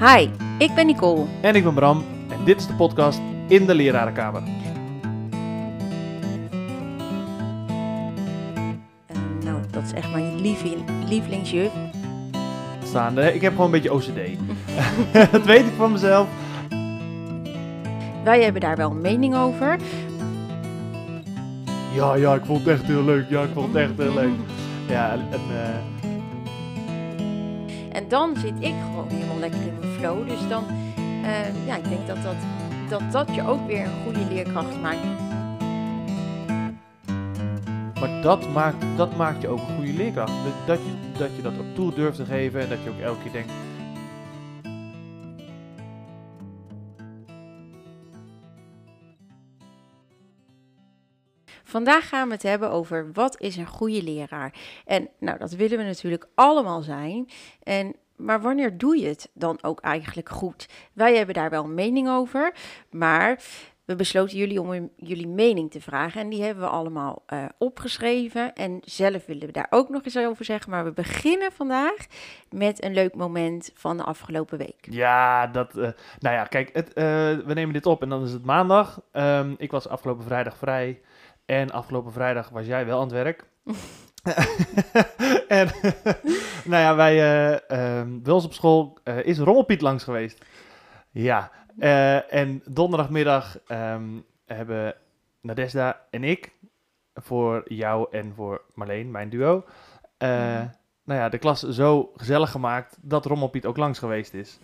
Hi, ik ben Nicole. En ik ben Bram en dit is de podcast In de Lerarenkamer. Uh, nou, dat is echt mijn lievelingsjuf. Staande, ik heb gewoon een beetje OCD. dat weet ik van mezelf. Wij hebben daar wel een mening over. Ja, ja, ik vond het echt heel leuk. Ja, ik vond het echt heel leuk. Ja, en... Uh... Dan zit ik gewoon helemaal lekker in mijn flow. Dus dan, uh, ja, ik denk dat dat, dat dat je ook weer een goede leerkracht maakt. Maar dat maakt, dat maakt je ook een goede leerkracht. Dat, dat, je, dat je dat ook toe durft te geven en dat je ook elke keer denkt... Vandaag gaan we het hebben over wat is een goede leraar. En nou, dat willen we natuurlijk allemaal zijn. En, maar wanneer doe je het dan ook eigenlijk goed? Wij hebben daar wel een mening over, maar we besloten jullie om jullie mening te vragen. En die hebben we allemaal uh, opgeschreven. En zelf willen we daar ook nog eens over zeggen. Maar we beginnen vandaag met een leuk moment van de afgelopen week. Ja, dat. Uh, nou ja, kijk, het, uh, we nemen dit op en dan is het maandag. Um, ik was afgelopen vrijdag vrij. En afgelopen vrijdag was jij wel aan het werk. en nou ja, wij, uh, uh, bij ons op school uh, is Rommelpiet langs geweest. Ja, en donderdagmiddag um, hebben Nadesda en ik voor jou en voor Marleen, mijn duo, nou ja, de klas zo gezellig gemaakt dat Rommelpiet ook langs geweest is.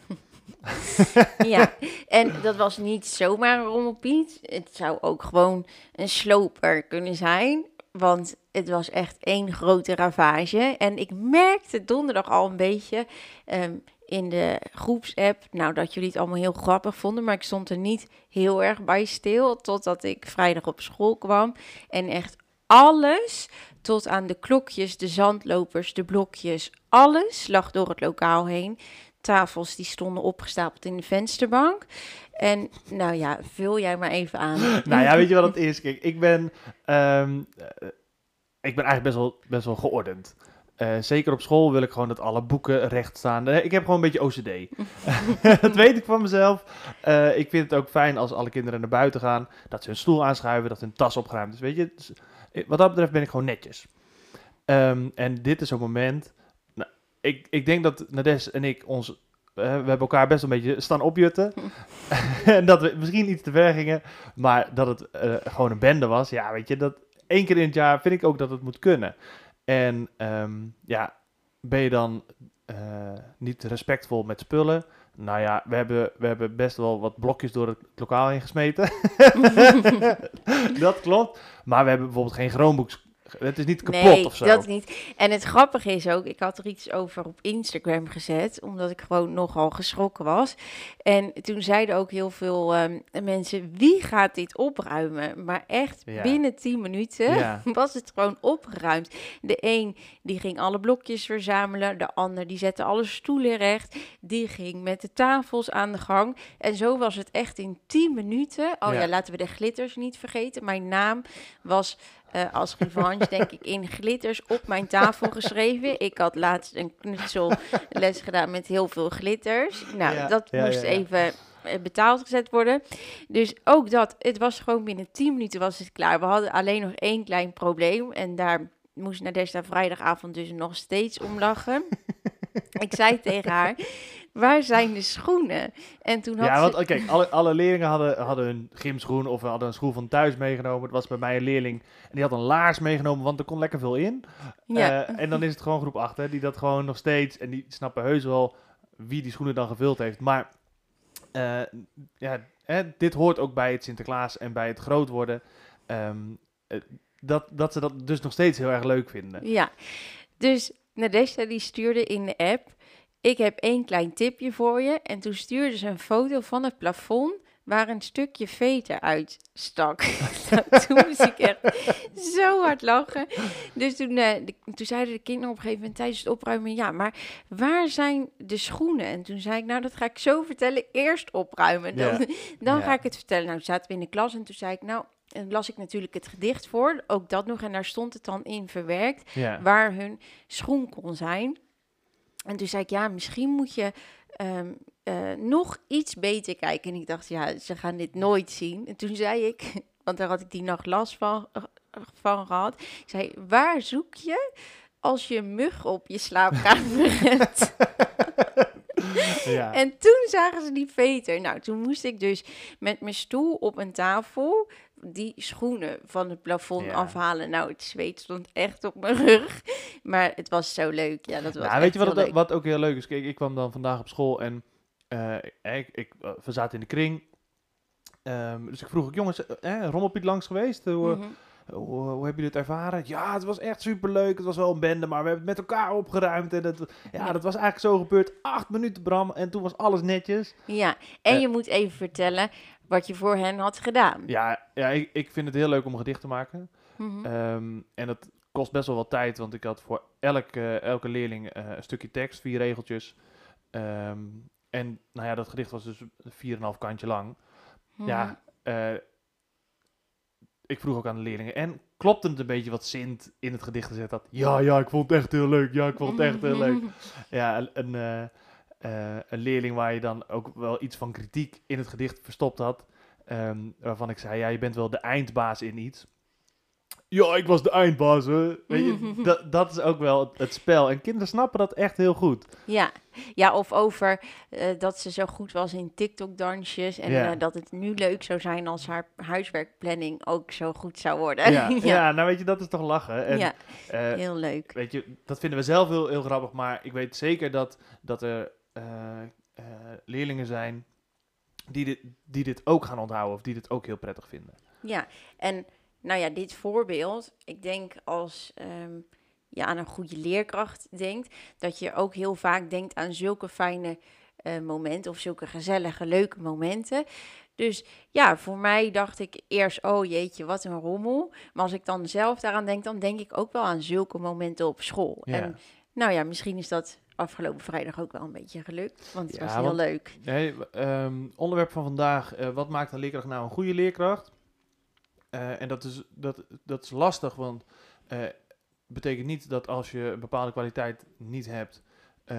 ja, en dat was niet zomaar een rommelpiet. Het zou ook gewoon een sloper kunnen zijn. Want het was echt één grote ravage. En ik merkte donderdag al een beetje um, in de groepsapp. Nou, dat jullie het allemaal heel grappig vonden. Maar ik stond er niet heel erg bij stil. Totdat ik vrijdag op school kwam. En echt alles, tot aan de klokjes, de zandlopers, de blokjes, alles lag door het lokaal heen tafels die stonden opgestapeld in de vensterbank. En nou ja, vul jij maar even aan. nou ja, weet je wat het is? Kijk, ik ben, um, ik ben eigenlijk best wel, best wel geordend. Uh, zeker op school wil ik gewoon dat alle boeken recht staan. Ik heb gewoon een beetje OCD. dat weet ik van mezelf. Uh, ik vind het ook fijn als alle kinderen naar buiten gaan. Dat ze hun stoel aanschuiven, dat hun tas opgeruimd is. Weet je, dus, wat dat betreft ben ik gewoon netjes. Um, en dit is een moment ik, ik denk dat Nades en ik ons. We hebben elkaar best een beetje staan opjutten. en dat we misschien iets te ver gingen. Maar dat het gewoon een bende was. Ja, weet je, dat één keer in het jaar vind ik ook dat het moet kunnen. En um, ja, ben je dan uh, niet respectvol met spullen? Nou ja, we hebben, we hebben best wel wat blokjes door het lokaal heen gesmeten. dat klopt. Maar we hebben bijvoorbeeld geen Chromebooks het is niet kapot nee, of zo. dat niet. En het grappige is ook, ik had er iets over op Instagram gezet, omdat ik gewoon nogal geschrokken was. En toen zeiden ook heel veel um, mensen, wie gaat dit opruimen? Maar echt ja. binnen 10 minuten ja. was het gewoon opgeruimd. De een die ging alle blokjes verzamelen, de ander die zette alle stoelen recht, die ging met de tafels aan de gang. En zo was het echt in 10 minuten. Oh ja, ja laten we de glitters niet vergeten. Mijn naam was uh, als revanche, denk ik, in glitters op mijn tafel geschreven. Ik had laatst een knutselles gedaan met heel veel glitters. Nou, ja, dat ja, moest ja, even betaald gezet worden. Dus ook dat, het was gewoon binnen 10 minuten was het klaar. We hadden alleen nog één klein probleem en daar moest Nadesta vrijdagavond dus nog steeds om lachen. ik zei tegen haar, waar zijn de schoenen? En toen had ja, want kijk, alle, alle leerlingen hadden, hadden een gymschoen of hadden een schoen van thuis meegenomen. Het was bij mij een leerling en die had een laars meegenomen, want er kon lekker veel in. Ja. Uh, en dan is het gewoon groep 8, hè, die dat gewoon nog steeds, en die snappen heus wel wie die schoenen dan gevuld heeft. Maar uh, ja, hè, dit hoort ook bij het Sinterklaas en bij het groot worden. Um, dat, dat ze dat dus nog steeds heel erg leuk vinden. Ja, dus Nadesha die stuurde in de app ik heb één klein tipje voor je. En toen stuurde ze een foto van het plafond waar een stukje veter uit stak. nou, toen moest ik echt zo hard lachen. Dus toen, uh, de, toen zeiden de kinderen op een gegeven moment tijdens het opruimen... ja, maar waar zijn de schoenen? En toen zei ik, nou, dat ga ik zo vertellen. Eerst opruimen, dan, ga ik het vertellen. Nou, zaten we in de klas en toen zei ik, nou... En las ik natuurlijk het gedicht voor, ook dat nog. En daar stond het dan in verwerkt, waar hun schoen kon zijn. En toen zei ik, ja, misschien moet je ehm, eh, nog iets beter kijken. En ik dacht, ja, ze gaan dit nooit zien. En toen zei ik, want daar had ik die nacht last van, eh, van gehad. Ik zei, waar zoek je als je mug op je slaapkamer hebt? ja. En toen zagen ze die veter. Nou, toen moest ik dus met mijn stoel op een tafel die schoenen van het plafond Ja. afhalen. Nou, het zweet stond echt op mijn rug. Maar het was zo leuk. Ja, dat was Nou, weet je wat, het, wat ook heel leuk is? Kijk, ik kwam dan vandaag op school en eh, ik, ik, eh, we zaten in de kring. Ehm, dus ik vroeg ook, jongens, eh, Rommelpiet langs geweest? Hoe, eh, Mhm. hoe, hoe hebben jullie het ervaren? Ja, het was echt superleuk. Het was wel een bende, maar we hebben het met elkaar opgeruimd. En het, ja, dat was eigenlijk zo gebeurd. Acht minuten, Bram. En toen was alles netjes. Ja, en je moet even vertellen wat je voor hen had gedaan. Ja, ja ik, ik vind het heel leuk om een gedicht te maken. Mhm. Ehm, en dat kost best wel wat tijd, want ik had voor elke, elke leerling eh, een stukje tekst, vier regeltjes. Ehm, en nou ja, dat gedicht was dus 4,5 kantje lang. Mhm. Ja, eh, ik vroeg ook aan de leerlingen. En klopt het een beetje wat Sint in het gedicht gezet had? Ja, ja, ik vond het echt heel leuk. Ja, ik vond het echt heel leuk. Ja, een, een, eh, een leerling waar je dan ook wel iets van kritiek in het gedicht verstopt had. ehm, waarvan ik zei, ja, je bent wel de eindbaas in iets. Ja, ik was de eindbaas, hè. Weet je, dat, dat is ook wel het, het spel. En kinderen snappen dat echt heel goed. Ja. ja, of over eh, dat ze zo goed was in TikTok-dansjes. En Ja. eh, dat het nu leuk zou zijn als haar huiswerkplanning ook zo goed zou worden. Ja, ja. nou weet je, dat is toch lachen. En, Ja, heel leuk. weet je, dat vinden we zelf heel, heel grappig. Maar ik weet zeker dat, dat er leerlingen zijn die dit, die dit ook gaan onthouden. Of die dit ook heel prettig vinden. Ja, en nou ja, dit voorbeeld, ik denk als ehm, je aan een goede leerkracht denkt, dat je ook heel vaak denkt aan zulke fijne eh, momenten of zulke gezellige, leuke momenten. Dus ja, voor mij dacht ik eerst, oh jeetje, wat een rommel. Maar als ik dan zelf daaraan denk, dan denk ik ook wel aan zulke momenten op school. Ja. En nou ja, misschien is dat afgelopen vrijdag ook wel een beetje gelukt, want het Ja, was heel want- leuk. Nee, ehm, onderwerp van vandaag. eh, wat maakt een leerkracht nou een goede leerkracht? Eh, en dat is, dat, dat is lastig, want eh betekent niet dat als je een bepaalde kwaliteit niet hebt,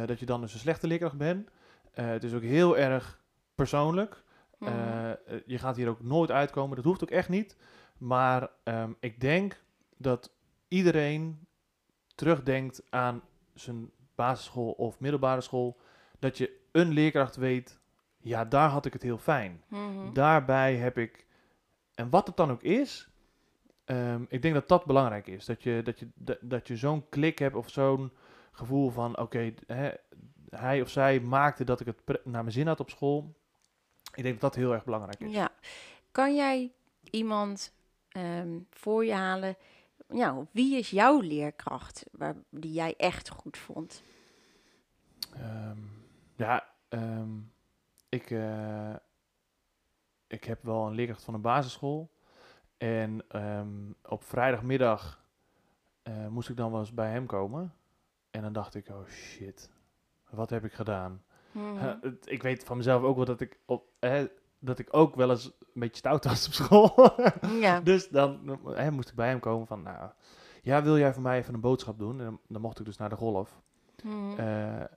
dat je dan dus een slechte leerkracht bent. Het is ook heel erg persoonlijk. Mhm. Je gaat hier ook nooit uitkomen. Dat hoeft ook echt niet. Maar ehm, ik denk dat iedereen terugdenkt aan zijn basisschool of middelbare school. Dat je een leerkracht weet, ja, daar had ik het heel fijn. Mhm. Daarbij heb ik, en wat het dan ook is, ehm, ik denk dat dat belangrijk is. Dat je, dat je, dat, dat je zo'n klik hebt of zo'n gevoel van, oké, hij of zij maakte dat ik het naar mijn zin had op school. Ik denk dat dat heel erg belangrijk is. Ja. Kan jij iemand ehm, voor je halen? Ja, wie is jouw leerkracht waar, die jij echt goed vond? Ehm, ja, ehm, ik, eh, ik heb wel een leerkracht van een basisschool. En ehm, op vrijdagmiddag eh, moest ik dan wel eens bij hem komen. En dan dacht ik, oh shit, wat heb ik gedaan? Het- ik weet van mezelf ook wel dat ik, op, dat ik ook wel eens een beetje stout was op school. Ja. Dus dan eh, moest ik bij hem komen van, nou, ja, wil jij voor mij even een boodschap doen? En dan, dan mocht ik dus naar de golf. Mhm. Eh, eh,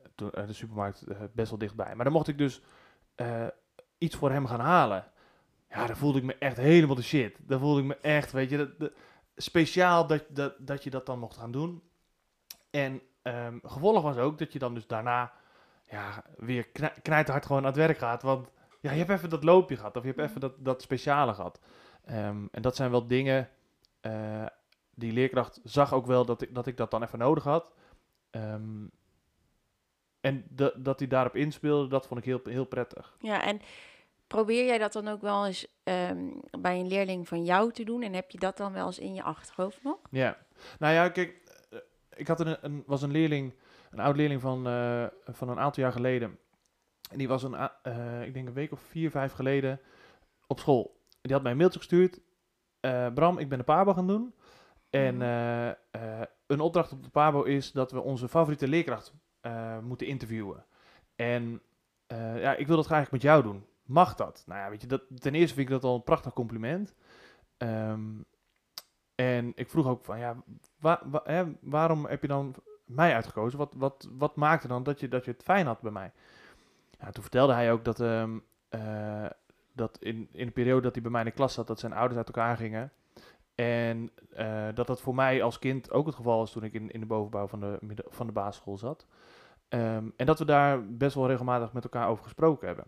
de supermarkt eh, best wel dichtbij. Maar dan mocht ik dus iets voor hem gaan halen. Ja, dan voelde ik me echt helemaal de shit. Dan voelde ik me echt, weet je, dat, dat- speciaal dat, dat, dat je dat dan mocht gaan doen. En ehm, gevolg was ook dat je dan dus daarna ja, weer knij- knijterhard gewoon aan het werk gaat. Want ja, je hebt even dat loopje gehad of je hebt even dat, dat speciale gehad. Ehm, en dat zijn wel dingen, eh, die leerkracht zag ook wel dat ik dat, ik dat dan even nodig had. Ehm, en da- dat hij daarop inspeelde, dat vond ik heel, heel prettig. ja, en probeer jij dat dan ook wel eens ehm, bij een leerling van jou te doen? En heb je dat dan wel eens in je achterhoofd nog? Ja. Nou ja, kijk, eh, ik had een, een, was een leerling, een oud leerling van, eh, van een aantal jaar geleden. En die was een, eh, ik denk een week of vier, vijf geleden op school. Die had mij een mailtje gestuurd. eh, Bram, ik ben de Pabo gaan doen. En Mhm. eh, een opdracht op de Pabo is dat we onze favoriete leerkracht moeten interviewen. En ja, ik wil dat graag met jou doen. Mag dat? Nou ja, weet je, dat, ten eerste vind ik dat al een prachtig compliment. Ehm, en ik vroeg ook van, ja, wa- wa- hè, waarom heb je dan mij uitgekozen? Wat, wat, wat maakte dan dat je, dat je het fijn had bij mij? Ja, toen vertelde hij ook dat, ehm, eh, dat in, in de periode dat hij bij mij in de klas zat, dat zijn ouders uit elkaar gingen. En eh, dat dat voor mij als kind ook het geval was toen ik in, in de bovenbouw van de, van de basisschool zat. Ehm, en dat we daar best wel regelmatig met elkaar over gesproken hebben.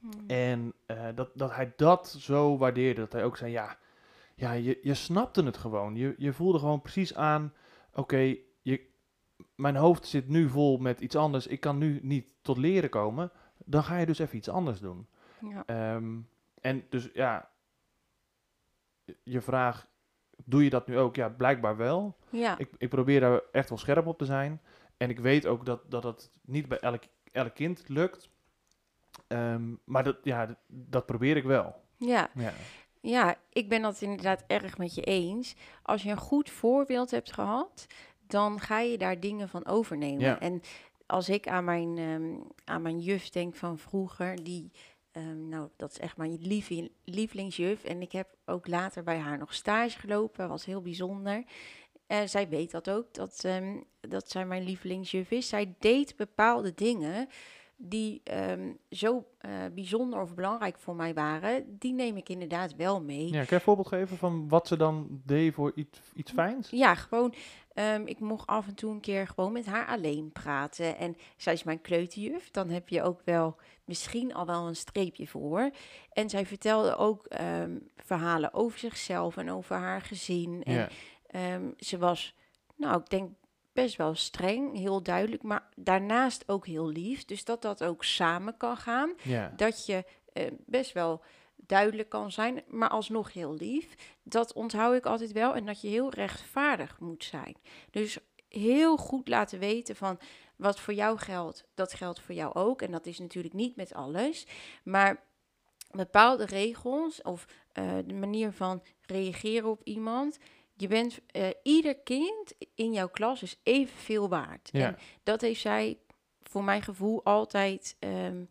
Hmm. En eh, dat, dat hij dat zo waardeerde. Dat hij ook zei, ja, ja je, je snapte het gewoon. Je, je voelde gewoon precies aan, oké, je mijn hoofd zit nu vol met iets anders. Ik kan nu niet tot leren komen. Dan ga je dus even iets anders doen. Ja. Ehm, en dus ja, je vraag, doe je dat nu ook? Ja, blijkbaar wel. ja. Ik, ik probeer daar echt wel scherp op te zijn. En ik weet ook dat dat, dat niet bij elk, elk kind lukt. Ehm, maar dat, ja, dat, dat probeer ik wel. ja. Ja. Ja, ik ben dat inderdaad erg met je eens. Als je een goed voorbeeld hebt gehad, dan ga je daar dingen van overnemen. Ja. En als ik aan mijn, ehm, aan mijn juf denk van vroeger, die, ehm, nou, dat is echt mijn lieve, lievelingsjuf. En ik heb ook later bij haar nog stage gelopen, was heel bijzonder. En zij weet dat ook, dat, ehm, dat zij mijn lievelingsjuf is. Zij deed bepaalde dingen die ehm, zo eh, bijzonder of belangrijk voor mij waren, die neem ik inderdaad wel mee. ja, kan je een voorbeeld geven van wat ze dan deed voor iets, iets fijns? Ja, gewoon. ehm, ik mocht af en toe een keer gewoon met haar alleen praten. En zij is mijn kleuterjuf. Dan heb je ook wel misschien al wel een streepje voor. En zij vertelde ook ehm, verhalen over zichzelf en over haar gezin. En Ja. ze was, nou, ik denk best wel streng, heel duidelijk, maar daarnaast ook heel lief. Dus dat dat ook samen kan gaan. Ja. Dat je eh, best wel duidelijk kan zijn, maar alsnog heel lief. Dat onthoud ik altijd wel. En dat je heel rechtvaardig moet zijn. Dus heel goed laten weten van wat voor jou geldt, dat geldt voor jou ook. En dat is natuurlijk niet met alles. Maar bepaalde regels of eh, de manier van reageren op iemand. Je bent, eh, ieder kind in jouw klas is evenveel waard. Ja. En dat heeft zij voor mijn gevoel altijd ehm,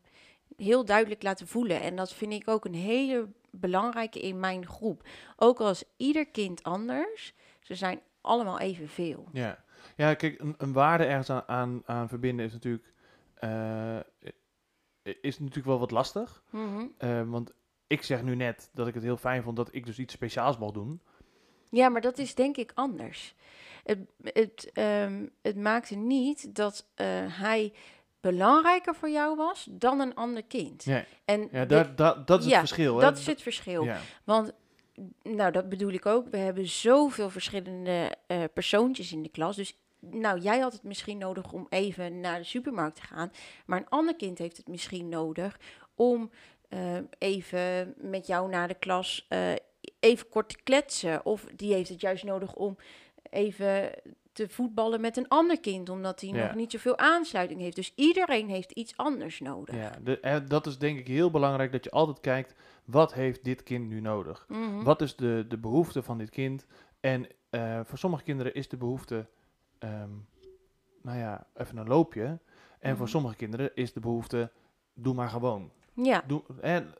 heel duidelijk laten voelen. En dat vind ik ook een hele belangrijke in mijn groep. Ook al is ieder kind anders, ze zijn allemaal evenveel. Ja, ja kijk, een, een waarde ergens aan, aan, aan verbinden is natuurlijk, eh, is natuurlijk wel wat lastig. Mhm. Eh, want ik zeg nu net dat ik het heel fijn vond dat ik dus iets speciaals mocht doen. Ja, maar dat is denk ik anders. Het, het, ehm, het maakte niet dat eh, hij belangrijker voor jou was dan een ander kind. Ja, En ja dit- dat is ja, het verschil. hè? dat is het verschil. Ja, Want, nou, dat bedoel ik ook. We hebben zoveel verschillende eh persoontjes in de klas. Dus, nou, jij had het misschien nodig om even naar de supermarkt te gaan. Maar een ander kind heeft het misschien nodig om eh, even met jou naar de klas even kort te kletsen. Of die heeft het juist nodig om even te voetballen met een ander kind. Omdat hij Ja. nog niet zoveel aansluiting heeft. Dus iedereen heeft iets anders nodig. ja de, dat is denk ik heel belangrijk dat je altijd kijkt, wat heeft dit kind nu nodig? Mhm. Wat is de, de behoefte van dit kind? En eh, voor sommige kinderen is de behoefte, ehm, nou ja, even een loopje. En voor Mhm. sommige kinderen is de behoefte, doe maar gewoon. Ja, Doe, en,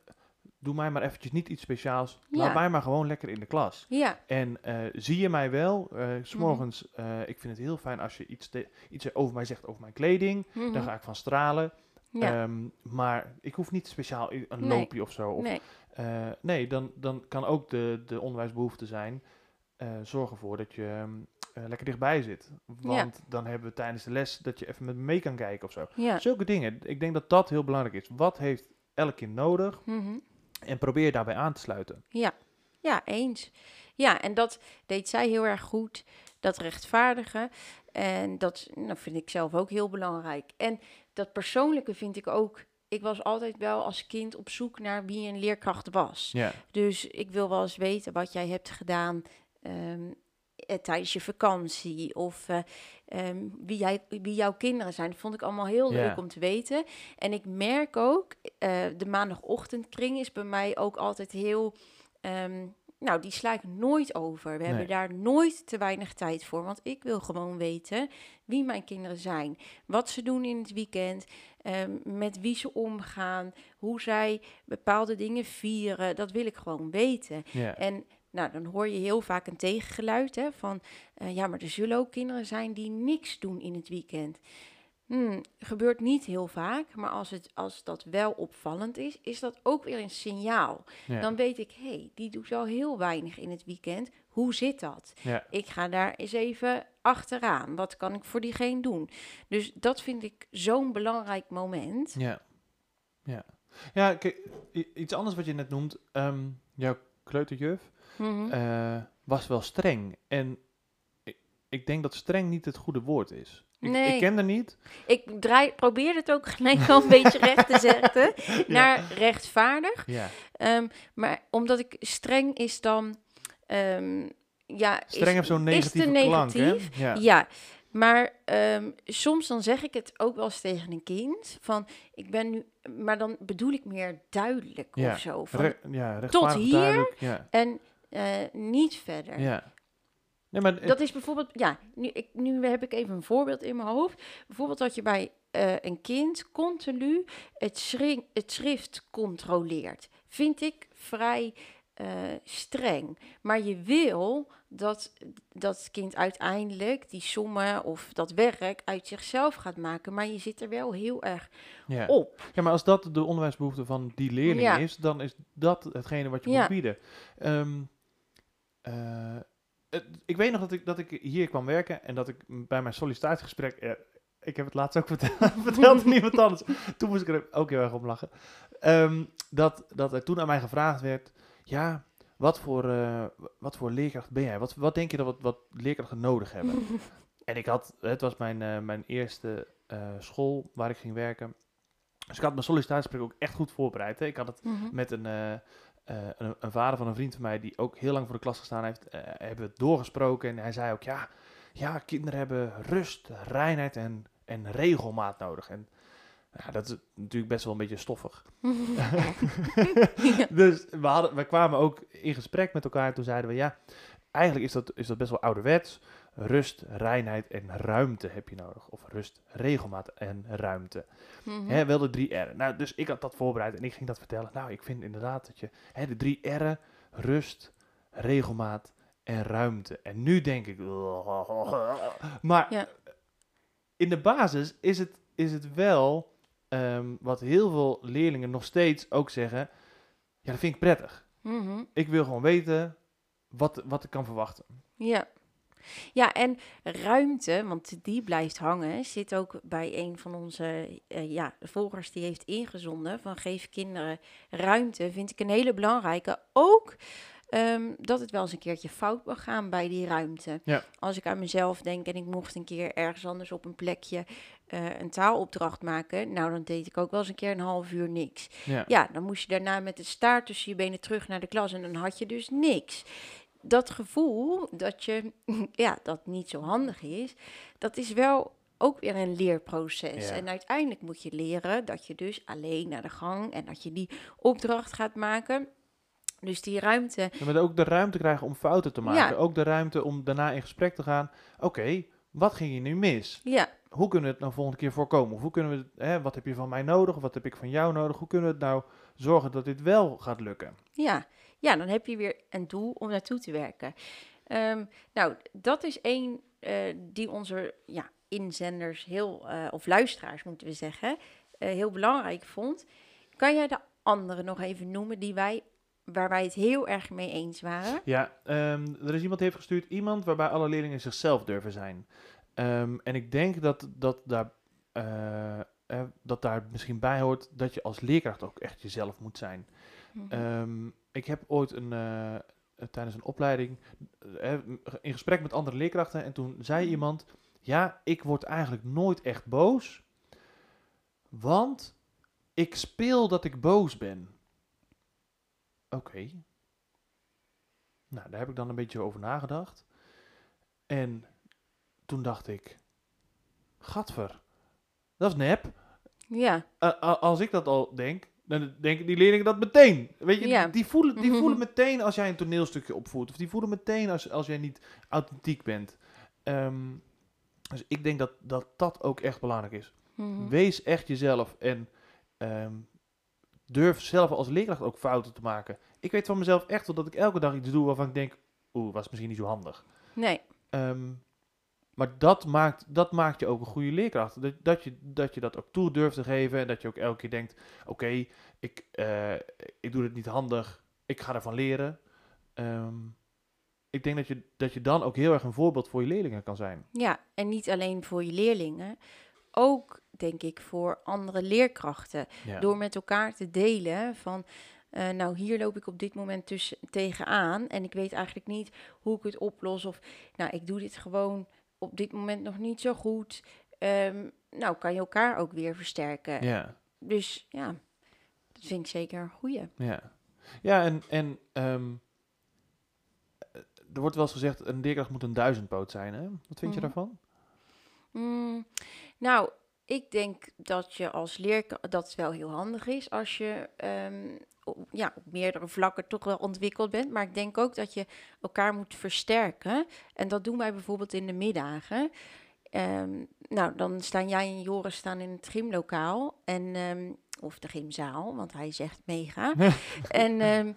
doe mij maar eventjes niet iets speciaals. Ja. Laat mij maar gewoon lekker in de klas. ja, En eh, zie je mij wel, eh Mhm. s morgens, eh, ik vind het heel fijn als je iets, te- iets over mij zegt over mijn kleding. mhm. Daar ga ik van stralen. ja. Ehm, maar ik hoef niet speciaal een Nee. loopje of zo. Of, nee. nee, dan, dan kan ook de, de onderwijsbehoefte zijn. zorg ervoor dat je ehm, eh, lekker dichtbij zit. Want dan hebben we tijdens de les dat je even met me mee kan kijken of zo. Zulke dingen. Ik denk dat dat heel belangrijk is. Wat heeft elk kind nodig? Mhm. En probeer daarbij aan te sluiten. Ja, ja, eens. Ja, en dat deed zij heel erg goed. Dat rechtvaardigen. En dat nou, vind ik zelf ook heel belangrijk. En dat persoonlijke vind ik ook. Ik was altijd wel als kind op zoek naar wie een leerkracht was. Ja, Dus ik wil wel eens weten wat jij hebt gedaan ehm, eh, tijdens je vakantie. Of eh, ehm, wie, jij, wie jouw kinderen zijn. Dat vond ik allemaal heel leuk om te weten. En ik merk ook, eh, de maandagochtendkring is bij mij ook altijd heel... ehm, nou, die sla ik nooit over. We Nee. hebben daar nooit te weinig tijd voor. Want ik wil gewoon weten wie mijn kinderen zijn. Wat ze doen in het weekend. ehm, met wie ze omgaan. Hoe zij bepaalde dingen vieren. Dat wil ik gewoon weten. En nou, dan hoor je heel vaak een tegengeluid hè, van... eh, ja, maar er zullen ook kinderen zijn die niks doen in het weekend. Hmm, gebeurt niet heel vaak, maar als, het, als dat wel opvallend is, is dat ook weer een signaal. Ja. Dan weet ik, hé, hey, die doet al heel weinig in het weekend. Hoe zit dat? ja. Ik ga daar eens even achteraan. Wat kan ik voor diegene doen? Dus dat vind ik zo'n belangrijk moment. Ja. Ja. Ja, kijk, iets anders wat je net noemt. ehm, jouw kleuterjuf Mhm. eh, was wel streng. En ik, ik denk dat streng niet het goede woord is. Ik, Nee. ik ken er niet. Ik draai, probeer het ook gelijk wel een beetje recht te zetten naar rechtvaardig. Ja. Ehm, maar omdat ik streng is dan, ehm, ja, Streng is, heeft zo'n negatieve klank, hè? negatief. Ja. Ja, maar ehm, soms dan zeg ik het ook wel eens tegen een kind van, ik ben nu, maar dan bedoel ik meer duidelijk Ja, of zo. Van, Re- ja, rechtvaardig, hier? Ja. en eh, niet verder. ja. Nee, maar het- Dat is bijvoorbeeld, ja, nu, ik, nu heb ik even een voorbeeld in mijn hoofd. Bijvoorbeeld dat je bij eh, een kind continu het, schri- het schrift controleert. Vind ik vrij eh, streng. Maar je wil dat, dat kind uiteindelijk die sommen of dat werk uit zichzelf gaat maken. Maar je zit er wel heel erg ja. op. Ja, maar als dat de onderwijsbehoefte van die leerling Ja. is, dan is dat hetgene wat je Ja. moet bieden. Ehm, eh, het- ik weet nog dat ik, dat ik hier kwam werken en dat ik bij mijn sollicitatiegesprek... eh, ik heb het laatst ook verteld, verteld aan iemand anders. Toen moest ik er ook heel erg om lachen. Ehm, dat, dat er toen aan mij gevraagd werd... Ja, wat voor, eh, wat voor leerkracht ben jij? Wat, wat denk je dat wat, wat leerkrachten nodig hebben? En ik had, het was mijn, mijn eerste school waar ik ging werken. Dus ik had mijn sollicitatiegesprek ook echt goed voorbereid. Hè. Ik had het Mhm. met een, eh, een, een vader van een vriend van mij die ook heel lang voor de klas gestaan heeft, eh, hebben we het doorgesproken. En hij zei ook, ja, ja kinderen hebben rust, reinheid en, en regelmaat nodig. En ja, dat is natuurlijk best wel een beetje stoffig. Dus we, hadden, we kwamen ook in gesprek met elkaar en toen zeiden we, ja, eigenlijk is dat, is dat best wel ouderwets. Rust, reinheid en ruimte heb je nodig. Of rust, regelmaat en ruimte. Hè, wel de drie R'en. Nou, dus ik had dat voorbereid en ik ging dat vertellen. Nou, ik vind inderdaad dat je hè, de drie R'en, rust, regelmaat en ruimte. En nu denk ik, maar Ja. in de basis is het, is het wel ehm, wat heel veel leerlingen nog steeds ook zeggen. Ja, dat vind ik prettig. Mhm. Ik wil gewoon weten wat, wat ik kan verwachten. Ja. Ja, en ruimte, want die blijft hangen, zit ook bij een van onze eh, ja, volgers die heeft ingezonden van geef kinderen ruimte, vind ik een hele belangrijke. Ook ehm, dat het wel eens een keertje fout mag gaan bij die ruimte. Ja. Als ik aan mezelf denk en ik mocht een keer ergens anders op een plekje eh, een taalopdracht maken, nou dan deed ik ook wel eens een keer een half uur niks. Ja. Ja, dan moest je daarna met de staart tussen je benen terug naar de klas en dan had je dus niks. Dat gevoel dat je, ja, dat niet zo handig is, dat is wel ook weer een leerproces. Ja. En uiteindelijk moet je leren dat je dus alleen naar de gang en dat je die opdracht gaat maken. Dus die ruimte, Ja, Maar ook de ruimte krijgen om fouten te maken. Ja. Ook de ruimte om daarna in gesprek te gaan. Oké, wat ging je nu mis? ja, Hoe kunnen we het nou volgende keer voorkomen? Of hoe kunnen we het, hè, wat heb je van mij nodig? Of wat heb ik van jou nodig? Hoe kunnen we het nou zorgen dat dit wel gaat lukken? Ja, ja, dan heb je weer een doel om naartoe te werken. Ehm, nou, dat is één eh, die onze ja, inzenders heel, eh, of luisteraars moeten we zeggen, eh, heel belangrijk vond. Kan jij de andere nog even noemen die wij, waar wij het heel erg mee eens waren? Ja, ehm, er is iemand die heeft gestuurd. Iemand waarbij alle leerlingen zichzelf durven zijn. Ehm, en ik denk dat, dat, daar, dat daar misschien bij hoort dat je als leerkracht ook echt jezelf moet zijn. Mhm. Ik heb ooit een, eh, eh, tijdens een opleiding eh, in gesprek met andere leerkrachten en toen zei iemand, ja, ik word eigenlijk nooit echt boos, want ik speel dat ik boos ben. Oké. Nou, daar heb ik dan een beetje over nagedacht. En toen dacht ik, gadver, dat is nep. Ja, als ik dat al denk, dan denken die leerlingen dat meteen. Weet je, Ja. die, voelen, die Mhm. voelen meteen als jij een toneelstukje opvoert. Of die voelen meteen als, als jij niet authentiek bent. Ehm, dus ik denk dat, dat dat ook echt belangrijk is. mhm. Wees echt jezelf en ehm, durf zelf als leerkracht ook fouten te maken. Ik weet van mezelf echt wel dat ik elke dag iets doe waarvan ik denk, oeh, was misschien niet zo handig. nee, Ehm, maar dat maakt, dat maakt je ook een goede leerkracht. Dat, dat, je, dat je dat ook toe durft te geven. En dat je ook elke keer denkt: oké, ik, eh, ik doe het niet handig. Ik ga ervan leren. Ehm, ik denk dat je, dat je dan ook heel erg een voorbeeld voor je leerlingen kan zijn. Ja, en niet alleen voor je leerlingen, ook denk ik voor andere leerkrachten. Ja. Door met elkaar te delen van, eh, nou hier loop ik op dit moment tussen, tegenaan en ik weet eigenlijk niet hoe ik het oplos. Of nou, ik doe dit gewoon op dit moment nog niet zo goed. Ehm, nou, kan je elkaar ook weer versterken. ja. Dus ja, dat vind ik zeker een goeie. Ja, ja en, en ehm, eh, er wordt wel eens gezegd, een leerkracht moet een duizendpoot zijn. Hè? Wat vind je Mhm. daarvan? Mm, nou, ik denk dat je als leerkracht dat het wel heel handig is als je ehm, ja, op meerdere vlakken toch wel ontwikkeld bent. Maar ik denk ook dat je elkaar moet versterken. En dat doen wij bijvoorbeeld in de middagen. Ehm, nou, dan staan jij en Joris staan in het gymlokaal. En, ehm, of de gymzaal, want hij zegt mega. en ehm,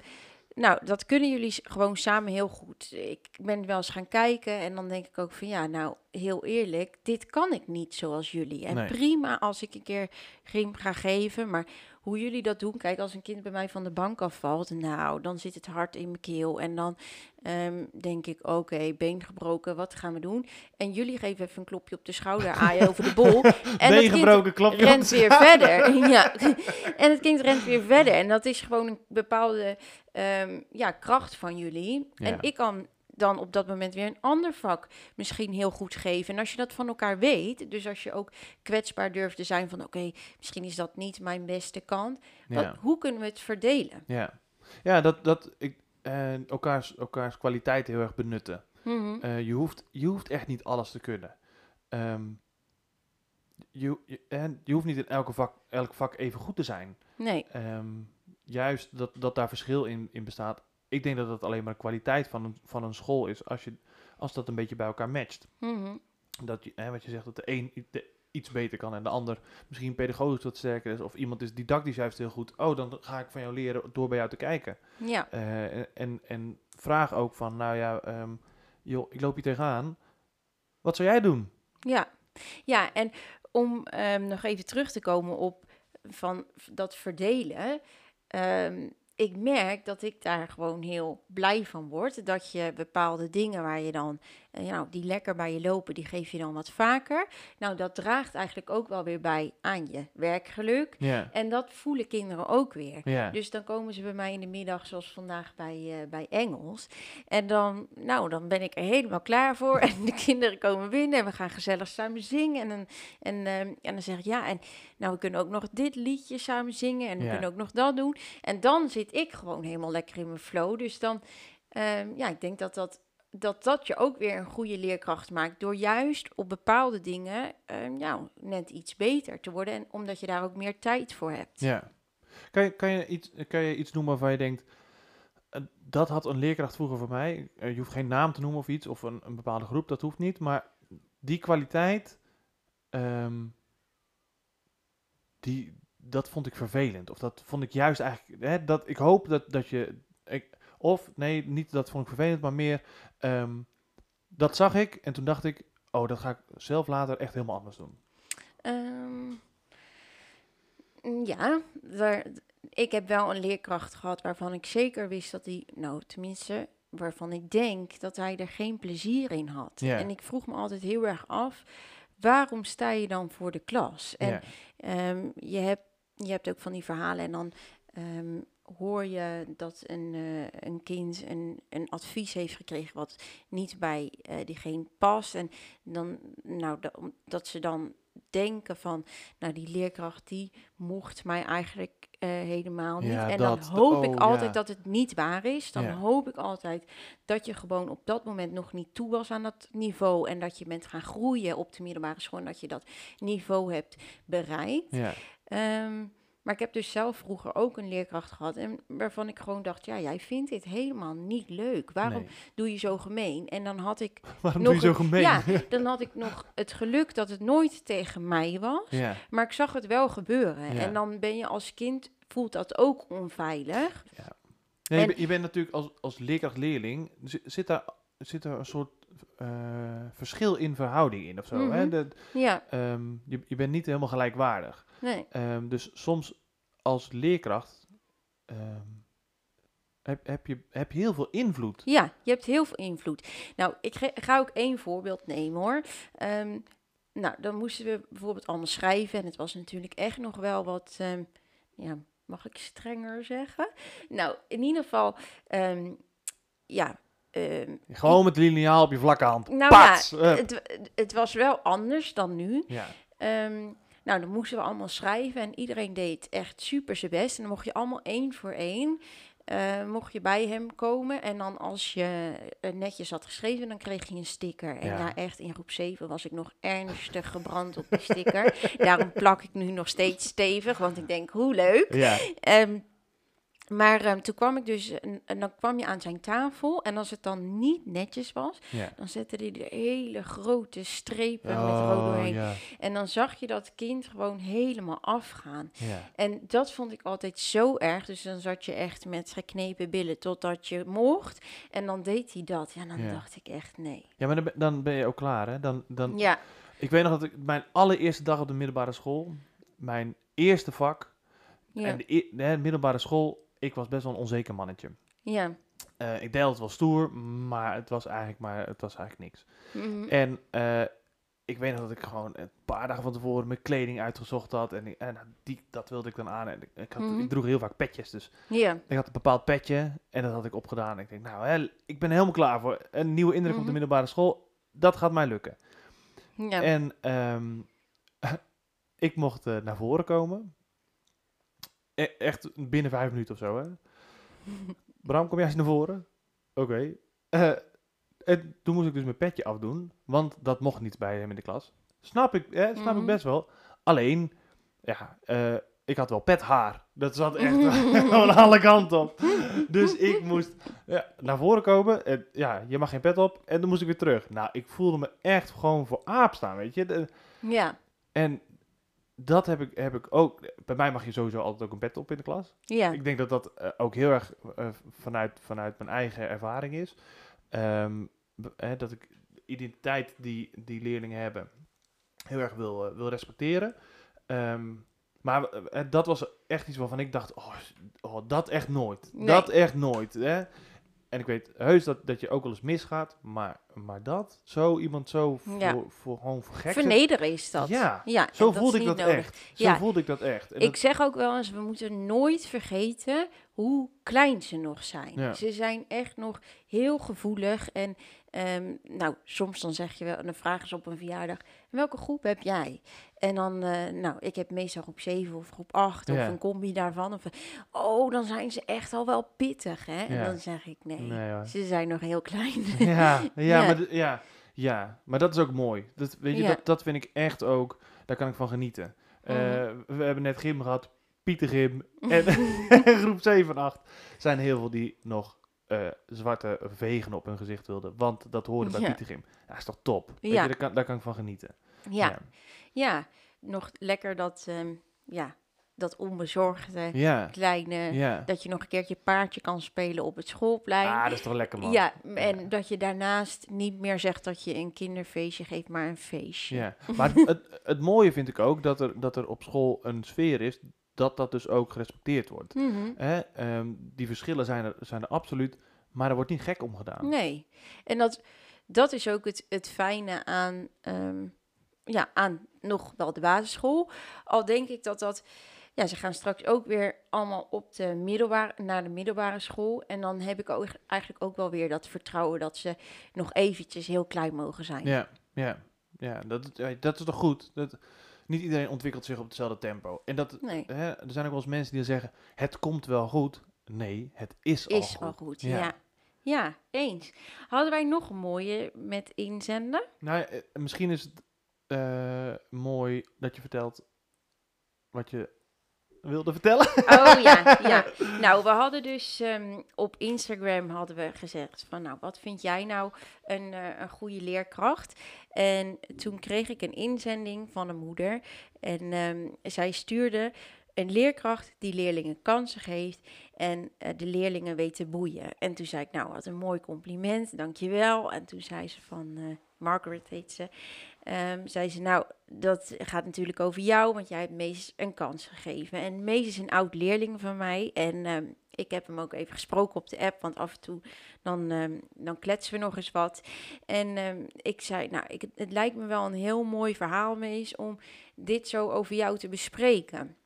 nou, dat kunnen jullie gewoon samen heel goed. Ik ben wel eens gaan kijken en dan denk ik ook van ja, nou heel eerlijk, dit kan ik niet zoals jullie. En Nee. prima als ik een keer gym ga geven, maar hoe jullie dat doen, kijk, als een kind bij mij van de bank afvalt, nou, dan zit het hart in mijn keel en dan ehm, denk ik, oké, been gebroken, wat gaan we doen? En jullie geven even een klopje op de schouder, aaien over de bol. En Been gebroken, klapje op rent weer verder. ja. En het kind rent weer verder. En dat is gewoon een bepaalde ehm, ja, kracht van jullie. Ja. En ik kan dan op dat moment weer een ander vak misschien heel goed geven. En als je dat van elkaar weet, dus als je ook kwetsbaar durft te zijn van oké, misschien is dat niet mijn beste kant. Wat, Ja, hoe kunnen we het verdelen? ja. ja dat, dat ik, eh, elkaars, elkaars kwaliteit heel erg benutten. Mhm. Eh, je, hoeft, je hoeft echt niet alles te kunnen. Ehm, je, je, en je hoeft niet in elke vak, elk vak even goed te zijn. Nee, Ehm, juist dat, dat daar verschil in, in bestaat. Ik denk dat dat alleen maar de kwaliteit van een, van een school is als, je, als dat een beetje bij elkaar matcht. Mhm. Dat je, hè, wat je zegt, dat de een de- iets beter kan en de ander misschien pedagogisch wat sterker is. Of iemand is didactisch juist heel goed. Oh, dan ga ik van jou leren door bij jou te kijken. ja. Eh, en- en, en vraag ook van, nou ja, ehm, joh, ik loop hier tegenaan. Wat zou jij doen? Ja, ja en om ehm, nog even terug te komen op van dat verdelen. ehm, ik merk dat ik daar gewoon heel blij van word. Dat je bepaalde dingen waar je dan, eh, ja, nou, die lekker bij je lopen, die geef je dan wat vaker. Nou, dat draagt eigenlijk ook wel weer bij aan je werkgeluk. Ja, En dat voelen kinderen ook weer. ja, Dus dan komen ze bij mij in de middag, zoals vandaag bij, eh, bij Engels. En dan, nou, dan ben ik er helemaal klaar voor. En de kinderen komen binnen en we gaan gezellig samen zingen. En dan, en, ehm, en dan zeg ik, ja, en nou, we kunnen ook nog dit liedje samen zingen. En we Ja. kunnen ook nog dat doen. En dan zit ik gewoon helemaal lekker in mijn flow. Dus dan, ja, ik denk dat dat, dat dat je ook weer een goede leerkracht maakt. Door juist op bepaalde dingen, ehm, net iets beter te worden. En omdat je daar ook meer tijd voor hebt. ja. Kan je, kan, je iets, kan je iets noemen waarvan je denkt, eh, dat had een leerkracht vroeger voor mij. Eh, je hoeft geen naam te noemen of iets, of een, een bepaalde groep, dat hoeft niet. Maar die kwaliteit, ehm, die, dat vond ik vervelend. Of dat vond ik juist eigenlijk, hè, dat, ik hoop dat, dat je, of nee, niet dat vond ik vervelend, maar meer, ehm, dat zag ik en toen dacht ik, oh, dat ga ik zelf later echt helemaal anders doen. Mm, ja, daar, ik heb wel een leerkracht gehad waarvan ik zeker wist dat hij, nou tenminste, waarvan ik denk dat hij er geen plezier in had. En ik vroeg me altijd heel erg af, waarom sta je dan voor de klas? En Ehm, je, hebt, je hebt ook van die verhalen en dan hoor je dat een, eh, een kind een, een advies heeft gekregen wat niet bij eh, diegene past. En dan, nou, dat ze dan denken van, nou, die leerkracht die mocht mij eigenlijk eh, helemaal niet. Ja, en dat. dan hoop Oh, ik altijd ja. dat het niet waar is. Dan Ja. hoop ik altijd dat je gewoon op dat moment nog niet toe was aan dat niveau. En dat je bent gaan groeien op de middelbare school. En dat je dat niveau hebt bereikt. Ehm, maar ik heb dus zelf vroeger ook een leerkracht gehad. En waarvan ik gewoon dacht, ja, jij vindt dit helemaal niet leuk. Waarom nee. doe je zo gemeen? En dan had ik Waarom nog doe je zo een- gemeen? Ja, dan had ik nog het geluk dat het nooit tegen mij was. ja. Maar ik zag het wel gebeuren. Ja. En dan ben je als kind, voelt dat ook onveilig. Nee, je, En- ben- je bent natuurlijk als, als leerkracht-leerling, zi- zit daar, zit er een soort eh, verschil in verhouding in of zo. hè? Mhm. Dat, Ja, ehm, je, je bent niet helemaal gelijkwaardig. Nee. Ehm, dus soms als leerkracht ehm, heb, heb, je, heb je heel veel invloed. Ja, je hebt heel veel invloed. Nou, ik ga ook één voorbeeld nemen hoor. Ehm, nou, dan moesten we bijvoorbeeld allemaal schrijven. En het was natuurlijk echt nog wel wat, ja, mag ik strenger zeggen? Nou, in ieder geval, ja. Gewoon met liniaal op je vlakke hand. nou Pats! ja, het, het was wel anders dan nu. ja. Nou, dan moesten we allemaal schrijven en iedereen deed echt super zijn best. En dan mocht je allemaal één voor één, eh, mocht je bij hem komen. En dan als je eh, netjes had geschreven, dan kreeg je een sticker. En Ja. ja, echt, in groep 7 was ik nog ernstig gebrand op die sticker. Daarom plak ik nu nog steeds stevig, want ik denk, hoe leuk. ja. Ehm, maar ehm, toen kwam ik dus, en, dan kwam je aan zijn tafel. En als het dan niet netjes was, ja. dan zette hij er hele grote strepen met rood Oh, doorheen. ja. En dan zag je dat kind gewoon helemaal afgaan. Ja. En dat vond ik altijd zo erg. Dus dan zat je echt met geknepen billen totdat je mocht. En dan deed hij dat. Ja, dan dacht ik echt nee. ja, maar dan ben, dan ben je ook klaar, hè? Dan, dan, Ja, Ik weet nog dat ik mijn allereerste dag op de middelbare school, mijn eerste vak, en de, e- de middelbare school, ik was best wel een onzeker mannetje. ja. Eh, ik deed het wel stoer, maar het was eigenlijk, maar het was eigenlijk niks. Mhm. En eh, ik weet nog dat ik gewoon een paar dagen van tevoren mijn kleding uitgezocht had. En, en die, dat wilde ik dan aan. En ik, had, Mhm. ik droeg heel vaak petjes. Dus Ja, ik had een bepaald petje en dat had ik opgedaan. En ik denk, nou, hè, ik ben helemaal klaar voor een nieuwe indruk op de Mhm. middelbare school. Dat gaat mij lukken. ja. En ehm, ik mocht eh, naar voren komen. E- echt binnen vijf minuten of zo, hè. Bram, kom jij eens naar voren? Oké. Eh, en toen moest ik dus mijn petje afdoen, want dat mocht niet bij hem in de klas. Snap ik, hè, snap ik Mhm. best wel. Alleen, ja, eh, ik had wel pethaar. Dat zat echt aan alle kanten op. Dus ik moest ja, naar voren komen. En, ja, je mag geen pet op. En dan moest ik weer terug. Nou, ik voelde me echt gewoon voor aap staan, weet je. De- ja, en dat heb ik, heb ik ook. Bij mij mag je sowieso altijd ook een pet op in de klas. ja. Ik denk dat dat eh, ook heel erg eh, vanuit, vanuit mijn eigen ervaring is. Ehm, dat ik de identiteit die, die leerlingen hebben heel erg wil, eh, wil respecteren. Ehm, maar dat was echt iets waarvan ik dacht, oh, oh dat echt nooit. Nee. Dat echt nooit. Hè? En ik weet heus dat, dat je ook wel eens misgaat, maar, maar dat, zo iemand zo voor, Ja. voor, gewoon voor gek Vernederen is dat. Ja, ja Zo dat voelde is ik dat echt. Zo voelde ik dat echt. En Ik zeg ook wel eens, we moeten nooit vergeten hoe klein ze nog zijn. Ze zijn echt nog heel gevoelig. En ehm, nou, soms dan zeg je wel, en dan vragen ze op een verjaardag, welke groep heb jij? En dan, eh, nou, ik heb meestal groep 7 of groep 8 of een combi daarvan. Of, oh, dan zijn ze echt al wel pittig, hè? En dan zeg ik, nee, ze zijn nog heel klein. Ja, ja, Ja. Maar, ja, ja, maar dat is ook mooi. Dat, weet je, Ja. dat, dat vind ik echt ook, daar kan ik van genieten. Eh, Mhm. we hebben net gym gehad, Pietergym en groep 7 en 8 zijn heel veel die nog eh, zwarte vegen op hun gezicht wilden. Want dat hoorde bij Ja. Pietergym. Ja, is toch top? Weet Ja. je, daar, kan, daar kan ik van genieten. ja. Ja, nog lekker dat, ehm, ja, dat onbezorgde, Ja, kleine... ja. Dat je nog een keertje paardje kan spelen op het schoolplein. Ah, dat is toch lekker, man. ja, en Ja. dat je daarnaast niet meer zegt dat je een kinderfeestje geeft, maar een feestje. Ja, maar het, het mooie vind ik ook dat er, dat er op school een sfeer is dat dat dus ook gerespecteerd wordt. Mhm. Hè? ehm, die verschillen zijn er, zijn er absoluut, maar er wordt niet gek om gedaan. Nee. En dat, dat is ook het, het fijne aan, ehm, ja, aan nog wel de basisschool. Al denk ik dat dat... Ja, ze gaan straks ook weer allemaal op de middelbare, naar de middelbare school. En dan heb ik ook, eigenlijk ook wel weer dat vertrouwen dat ze nog eventjes heel klein mogen zijn. Ja, ja, ja dat, dat is toch goed. Dat, niet iedereen ontwikkelt zich op hetzelfde tempo. En dat, Nee, hè, er zijn ook wel eens mensen die zeggen, het komt wel goed. Nee, het is, al is goed. al goed. Ja. Ja. ja. eens. Hadden wij nog een mooie met inzenden? Nou, eh, misschien is het eh, mooi dat je vertelt wat je wilde vertellen. Oh ja, ja. Nou, we hadden dus ehm, op Instagram hadden we gezegd van, nou, wat vind jij nou een, eh, een goede leerkracht? En toen kreeg ik een inzending van een moeder en ehm, zij stuurde een leerkracht die leerlingen kansen geeft en eh, de leerlingen weet te boeien. En toen zei ik, nou, wat een mooi compliment, dankjewel. En toen zei ze van, eh, Margaret heet ze, um, zei ze, nou, dat gaat natuurlijk over jou, want jij hebt Mees een kans gegeven. En Mees is een oud leerling van mij en ehm, ik heb hem ook even gesproken op de app, want af en toe dan, um, dan kletsen we nog eens wat. En ik zei, nou, ik, het lijkt me wel een heel mooi verhaal, Mees, om dit zo over jou te bespreken.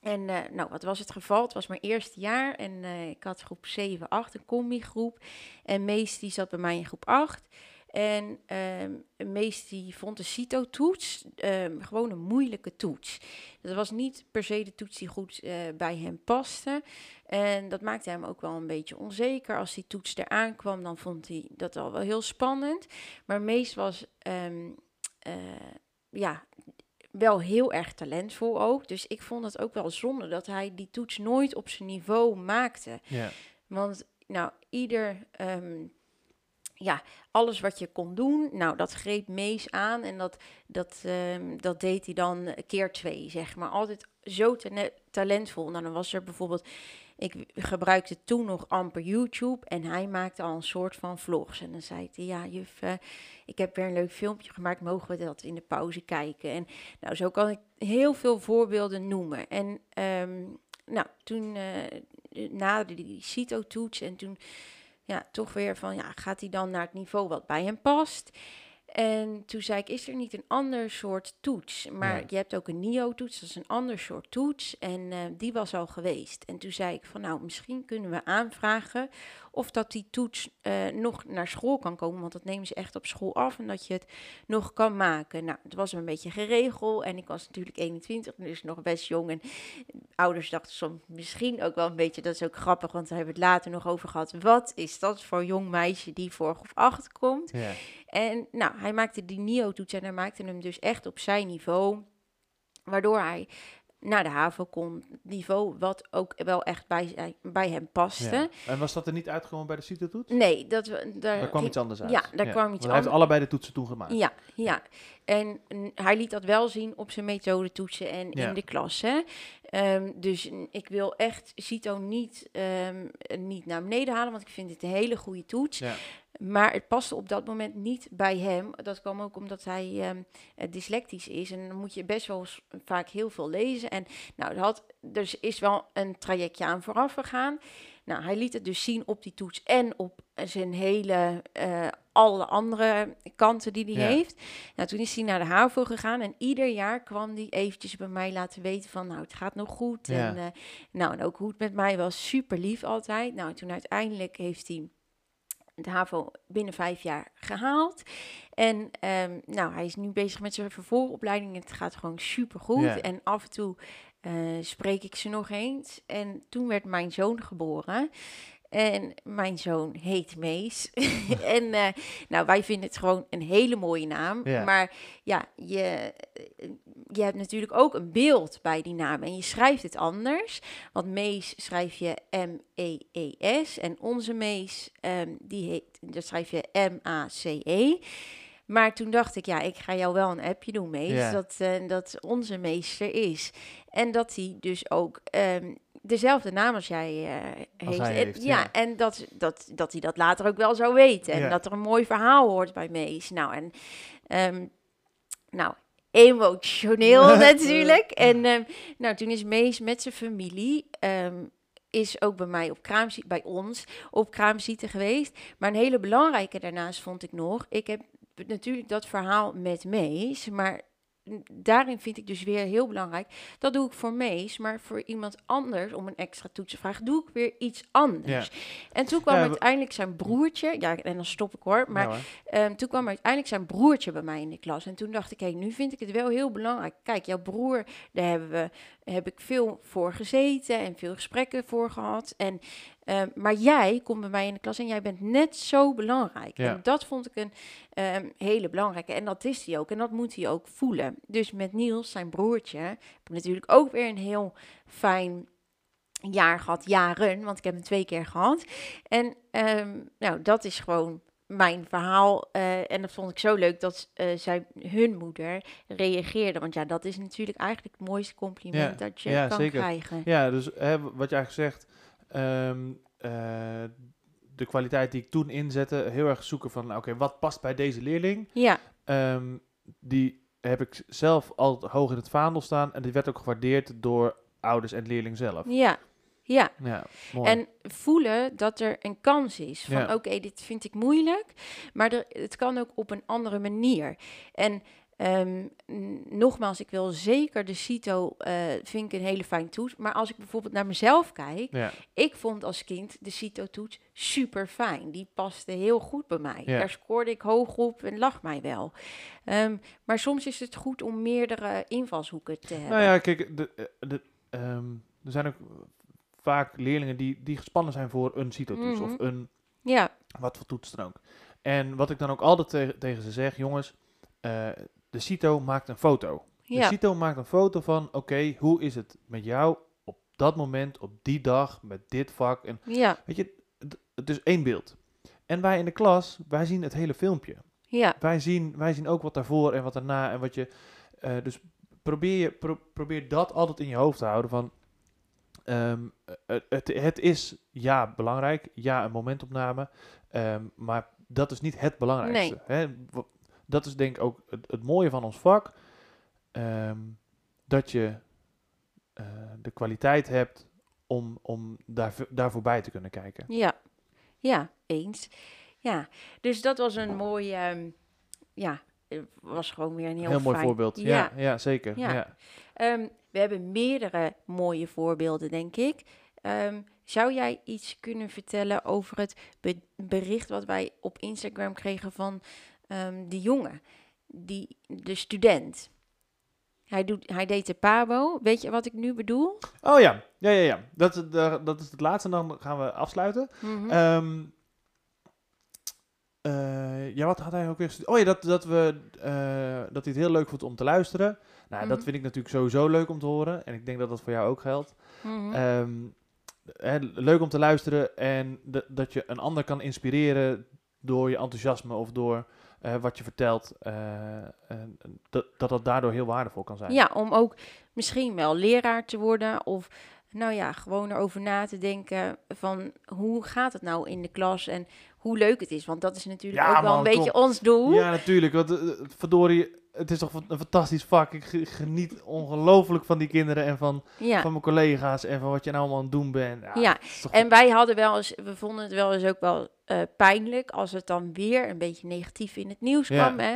En uh, nou, wat was het geval? Het was mijn eerste jaar en uh, ik had groep 7, 8, een combi-groep. En Mees die zat bij mij in groep 8. En um, Mees die vond de CITO-toets um, gewoon een moeilijke toets. Dat was niet per se de toets die goed uh, bij hem paste. En dat maakte hem ook wel een beetje onzeker. Als die toets eraan kwam, dan vond hij dat al wel heel spannend. Maar Mees was... Um, ja, wel heel erg talentvol ook. Dus ik vond het ook wel zonde dat hij die toets nooit op zijn niveau maakte. Ja. Want nou, ieder, ehm, ja, alles wat je kon doen, nou, dat greep Mees aan en dat, dat, um, dat deed hij dan keer twee, zeg maar. Altijd zo talentvol. Nou, dan was er bijvoorbeeld ik gebruikte toen nog amper YouTube en hij maakte al een soort van vlogs. En dan zei hij, ja juf, uh, ik heb weer een leuk filmpje gemaakt, mogen we dat in de pauze kijken? En nou, zo kan ik heel veel voorbeelden noemen. En um, nou, toen uh, naderde die CITO-toets en toen ja, toch weer van, ja, gaat hij dan naar het niveau wat bij hem past? En toen zei ik, is er niet een ander soort toets? Maar je hebt ook een NIO-toets, dat is een ander soort toets. En uh, die was al geweest. En toen zei ik van, nou, misschien kunnen we aanvragen of dat die toets uh, nog naar school kan komen. Want dat nemen ze echt op school af en dat je het nog kan maken. Nou, het was een beetje geregeld en ik was natuurlijk 21, dus nog best jong. En ouders dachten soms misschien ook wel een beetje, dat is ook grappig, want daar hebben we het later nog over gehad. Wat is dat voor jong meisje die voor of acht komt? Ja. En nou, hij maakte die NIO-toets en hij maakte hem dus echt op zijn niveau. Waardoor hij naar de HAVO kon, niveau wat ook wel echt bij, bij hem paste. En was dat er niet uitgekomen bij de CITO-toets? Nee, dat, daar, daar kwam iets anders uit. Ja, daar kwam iets anders hij heeft allebei de toetsen toegemaakt. Ja, ja. En hij liet dat wel zien op zijn methodetoetsen en in de klas. Hè. Um, dus ik wil echt CITO niet, um, niet naar beneden halen, want ik vind het een hele goede toets. Maar het paste op dat moment niet bij hem. Dat kwam ook omdat hij um, dyslectisch is. En dan moet je best wel vaak heel veel lezen. En nou, er, had, er is wel een trajectje aan vooraf gegaan. Nou, hij liet het dus zien op die toets en op zijn hele, uh, alle andere kanten die hij heeft. Nou, toen is hij naar de HAVO gegaan en ieder jaar kwam hij eventjes bij mij laten weten van, nou, het gaat nog goed. Ja. En, uh, nou, en ook hoe het met mij was, super lief altijd. Nou, toen uiteindelijk heeft hij de HAVO binnen vijf jaar gehaald. En um, nou, hij is nu bezig met zijn vervolgopleiding. Het gaat gewoon super goed. Ja. En af en toe uh, spreek ik ze nog eens. En toen werd mijn zoon geboren. En mijn zoon heet Mees. en uh, nou, wij vinden het gewoon een hele mooie naam. Ja. Maar ja, je, je hebt natuurlijk ook een beeld bij die naam. En je schrijft het anders. Want Mees schrijf je M-E-E-S. En onze Mees, um, die heet, dat schrijf je M-A-C-E. Maar toen dacht ik, ja, ik ga jou wel een appje doen, Mees. Ja. Dat, uh, dat onze meester is. En dat hij dus ook um, dezelfde naam als jij uh, als heeft. heeft. ja, ja, en dat, dat, dat hij dat later ook wel zou weten. En ja. dat er een mooi verhaal hoort bij Mees. Nou, en um, nou, emotioneel natuurlijk. En um, nou, toen is Mees met zijn familie um, is ook bij mij op kraamziekte, bij ons op kraamziekte geweest. Maar een hele belangrijke daarnaast vond ik nog, ik heb natuurlijk dat verhaal met Mees, maar daarin vind ik dus weer heel belangrijk. Dat doe ik voor Mees, maar voor iemand anders om een extra toetsenvraag doe ik weer iets anders. Ja. En toen kwam ja, uiteindelijk zijn broertje, ja, en dan stop ik hoor, maar ja, um, toen kwam uiteindelijk zijn broertje bij mij in de klas. En toen dacht ik, hé, hey, nu vind ik het wel heel belangrijk. Kijk, jouw broer, daar hebben we, heb ik veel voor gezeten en veel gesprekken voor gehad. En Uh, maar jij komt bij mij in de klas en jij bent net zo belangrijk. Ja. En dat vond ik een um, hele belangrijke. En dat is hij ook. En dat moet hij ook voelen. Dus met Niels, zijn broertje, heb ik natuurlijk ook weer een heel fijn jaar gehad. Jaren, want ik heb hem twee keer gehad. En um, nou, dat is gewoon mijn verhaal, eh, en dat vond ik zo leuk dat eh, zij, hun moeder reageerde. Want ja, dat is natuurlijk eigenlijk het mooiste compliment Ja, dat je ja, kan zeker. krijgen. Ja, dus hè, wat je eigenlijk zegt, ehm, eh, de kwaliteit die ik toen inzette, heel erg zoeken van, nou, oké, wat past bij deze leerling? Ja, Ehm, die heb ik zelf altijd hoog in het vaandel staan en die werd ook gewaardeerd door ouders en leerling zelf. ja, ja. Ja, mooi. En voelen dat er een kans is. Van Ja. oké, dit vind ik moeilijk, maar er, het kan ook op een andere manier. En ehm, nogmaals, ik wil zeker de CITO, eh, vind ik een hele fijn toets. Maar als ik bijvoorbeeld naar mezelf kijk, ja, ik vond als kind de CITO-toets super fijn. Die paste heel goed bij mij. Daar scoorde ik hoog op en lag mij wel. Ehm, maar soms is het goed om meerdere invalshoeken te hebben. nou ja, kijk, de, eh, de, ehm, er zijn ook vaak leerlingen die, die gespannen zijn voor een CITO-toets Mhm. of een ja, wat voor toets dan ook. En wat ik dan ook altijd te- tegen ze zeg, jongens, eh, de CITO maakt een foto. De ja, CITO maakt een foto van, oké, hoe is het met jou op dat moment, op die dag, met dit vak. En ja, weet je, het, is één beeld. En wij in de klas, wij zien het hele filmpje. ja, Wij zien, wij zien ook wat daarvoor en wat daarna en wat je... eh, dus probeer, je, pro- probeer dat altijd in je hoofd te houden van... ehm, eh, het, het is ja belangrijk, ja een momentopname, ehm, maar dat is niet het belangrijkste. Hè? Dat is denk ik ook het, het mooie van ons vak, ehm, dat je eh, de kwaliteit hebt om, om daar, v- daar voorbij te kunnen kijken. ja, ja, eens. Ja, dus dat was een mooi, ja, was gewoon weer een heel, Heel, mooi fijn- voorbeeld. Ja. Ja, ja, zeker. Ja. Ja. We hebben meerdere mooie voorbeelden, denk ik. Ehm, zou jij iets kunnen vertellen over het be- bericht wat wij op Instagram kregen van ehm die jongen, die, de student? Hij, doet, hij deed de PABO. Weet je wat ik nu bedoel? Oh ja, ja, ja, ja. Dat, is- dat, dat is het laatste en dan gaan we afsluiten. Mhm. Ehm, eh, ja, wat had hij ook weer? Oh ja, dat, dat, we, eh, dat hij het heel leuk vond om te luisteren. Nou, dat Mhm. vind ik natuurlijk sowieso leuk om te horen. En ik denk dat dat voor jou ook geldt. Mhm. Ehm, hè, leuk om te luisteren en dat- dat je een ander kan inspireren door je enthousiasme of door eh, wat je vertelt. dat, dat dat daardoor heel waardevol kan zijn. Ja, om ook misschien wel leraar te worden of nou ja, gewoon erover na te denken van hoe gaat het nou in de klas en hoe leuk het is. Want dat is natuurlijk Ja, ook wel man, een beetje kom. ons doel. Ja, natuurlijk. Want eh, verdorie, het is toch een fantastisch vak. Ik ge- geniet ongelooflijk van die kinderen en van, Ja. van mijn collega's en van wat je nou allemaal aan het doen bent. Ja, En wij hadden wel eens, we vonden het wel eens ook wel eh, pijnlijk als het dan weer een beetje negatief in het nieuws kwam. Hè?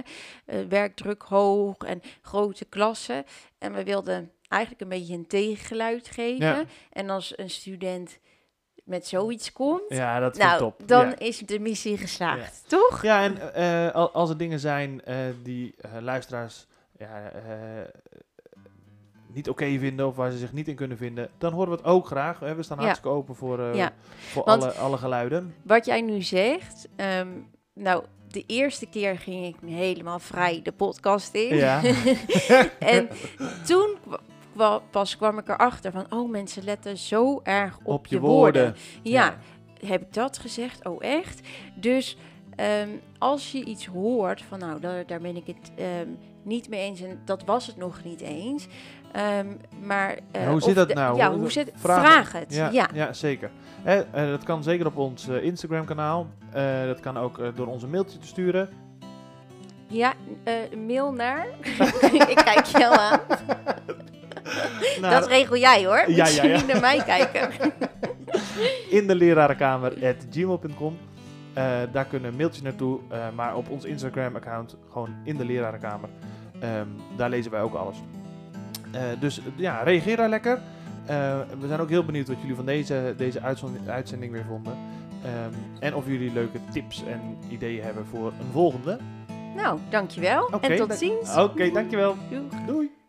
Werkdruk hoog en grote klassen. En we wilden eigenlijk een beetje een tegengeluid geven. Ja. En als een student met zoiets komt, ja, dat nou, top. dan Ja. is de missie geslaagd, toch? Ja, en eh, al- als er dingen zijn eh, die eh, luisteraars ja, eh, niet oké vinden of waar ze zich niet in kunnen vinden, dan horen we het ook graag. We staan Ja. hartstikke open voor, eh, Ja. voor alle, alle geluiden. Wat jij nu zegt, ehm, nou, de eerste keer ging ik helemaal vrij de podcast in. Ja. en toen pas kwam ik erachter van, oh, mensen letten zo erg op, Op je je woorden. woorden. Ja, heb ik dat gezegd? Oh, echt? Dus ehm, als je iets hoort van, nou, daar, daar ben ik het ehm, niet mee eens en dat was het nog niet eens. Ehm, maar eh, Ja, hoe of zit dat de- nou? Ja, Hoe- hoe zit vraag- Vraag, het. Ja, Ja. ja. zeker. Eh, eh, dat kan zeker op ons eh, Instagram kanaal. Eh, dat kan ook eh, door onze mailtje te sturen. Ja, eh, mail naar. ik kijk je al aan. Nou, dat regel jij hoor. Ja, Moet ja, je ja. niet naar mij kijken. in de lerarenkamer.gmail.com. Eh daar kunnen mailtjes naartoe, eh, maar op ons Instagram-account gewoon in de lerarenkamer. Ehm, daar lezen wij ook alles. Eh, dus ja, reageer daar lekker. We zijn ook heel benieuwd wat jullie van deze, deze uitzending weer vonden. Ehm, en of jullie leuke tips en ideeën hebben voor een volgende. nou, dankjewel. En tot ziens. Oké, dankjewel. Doei.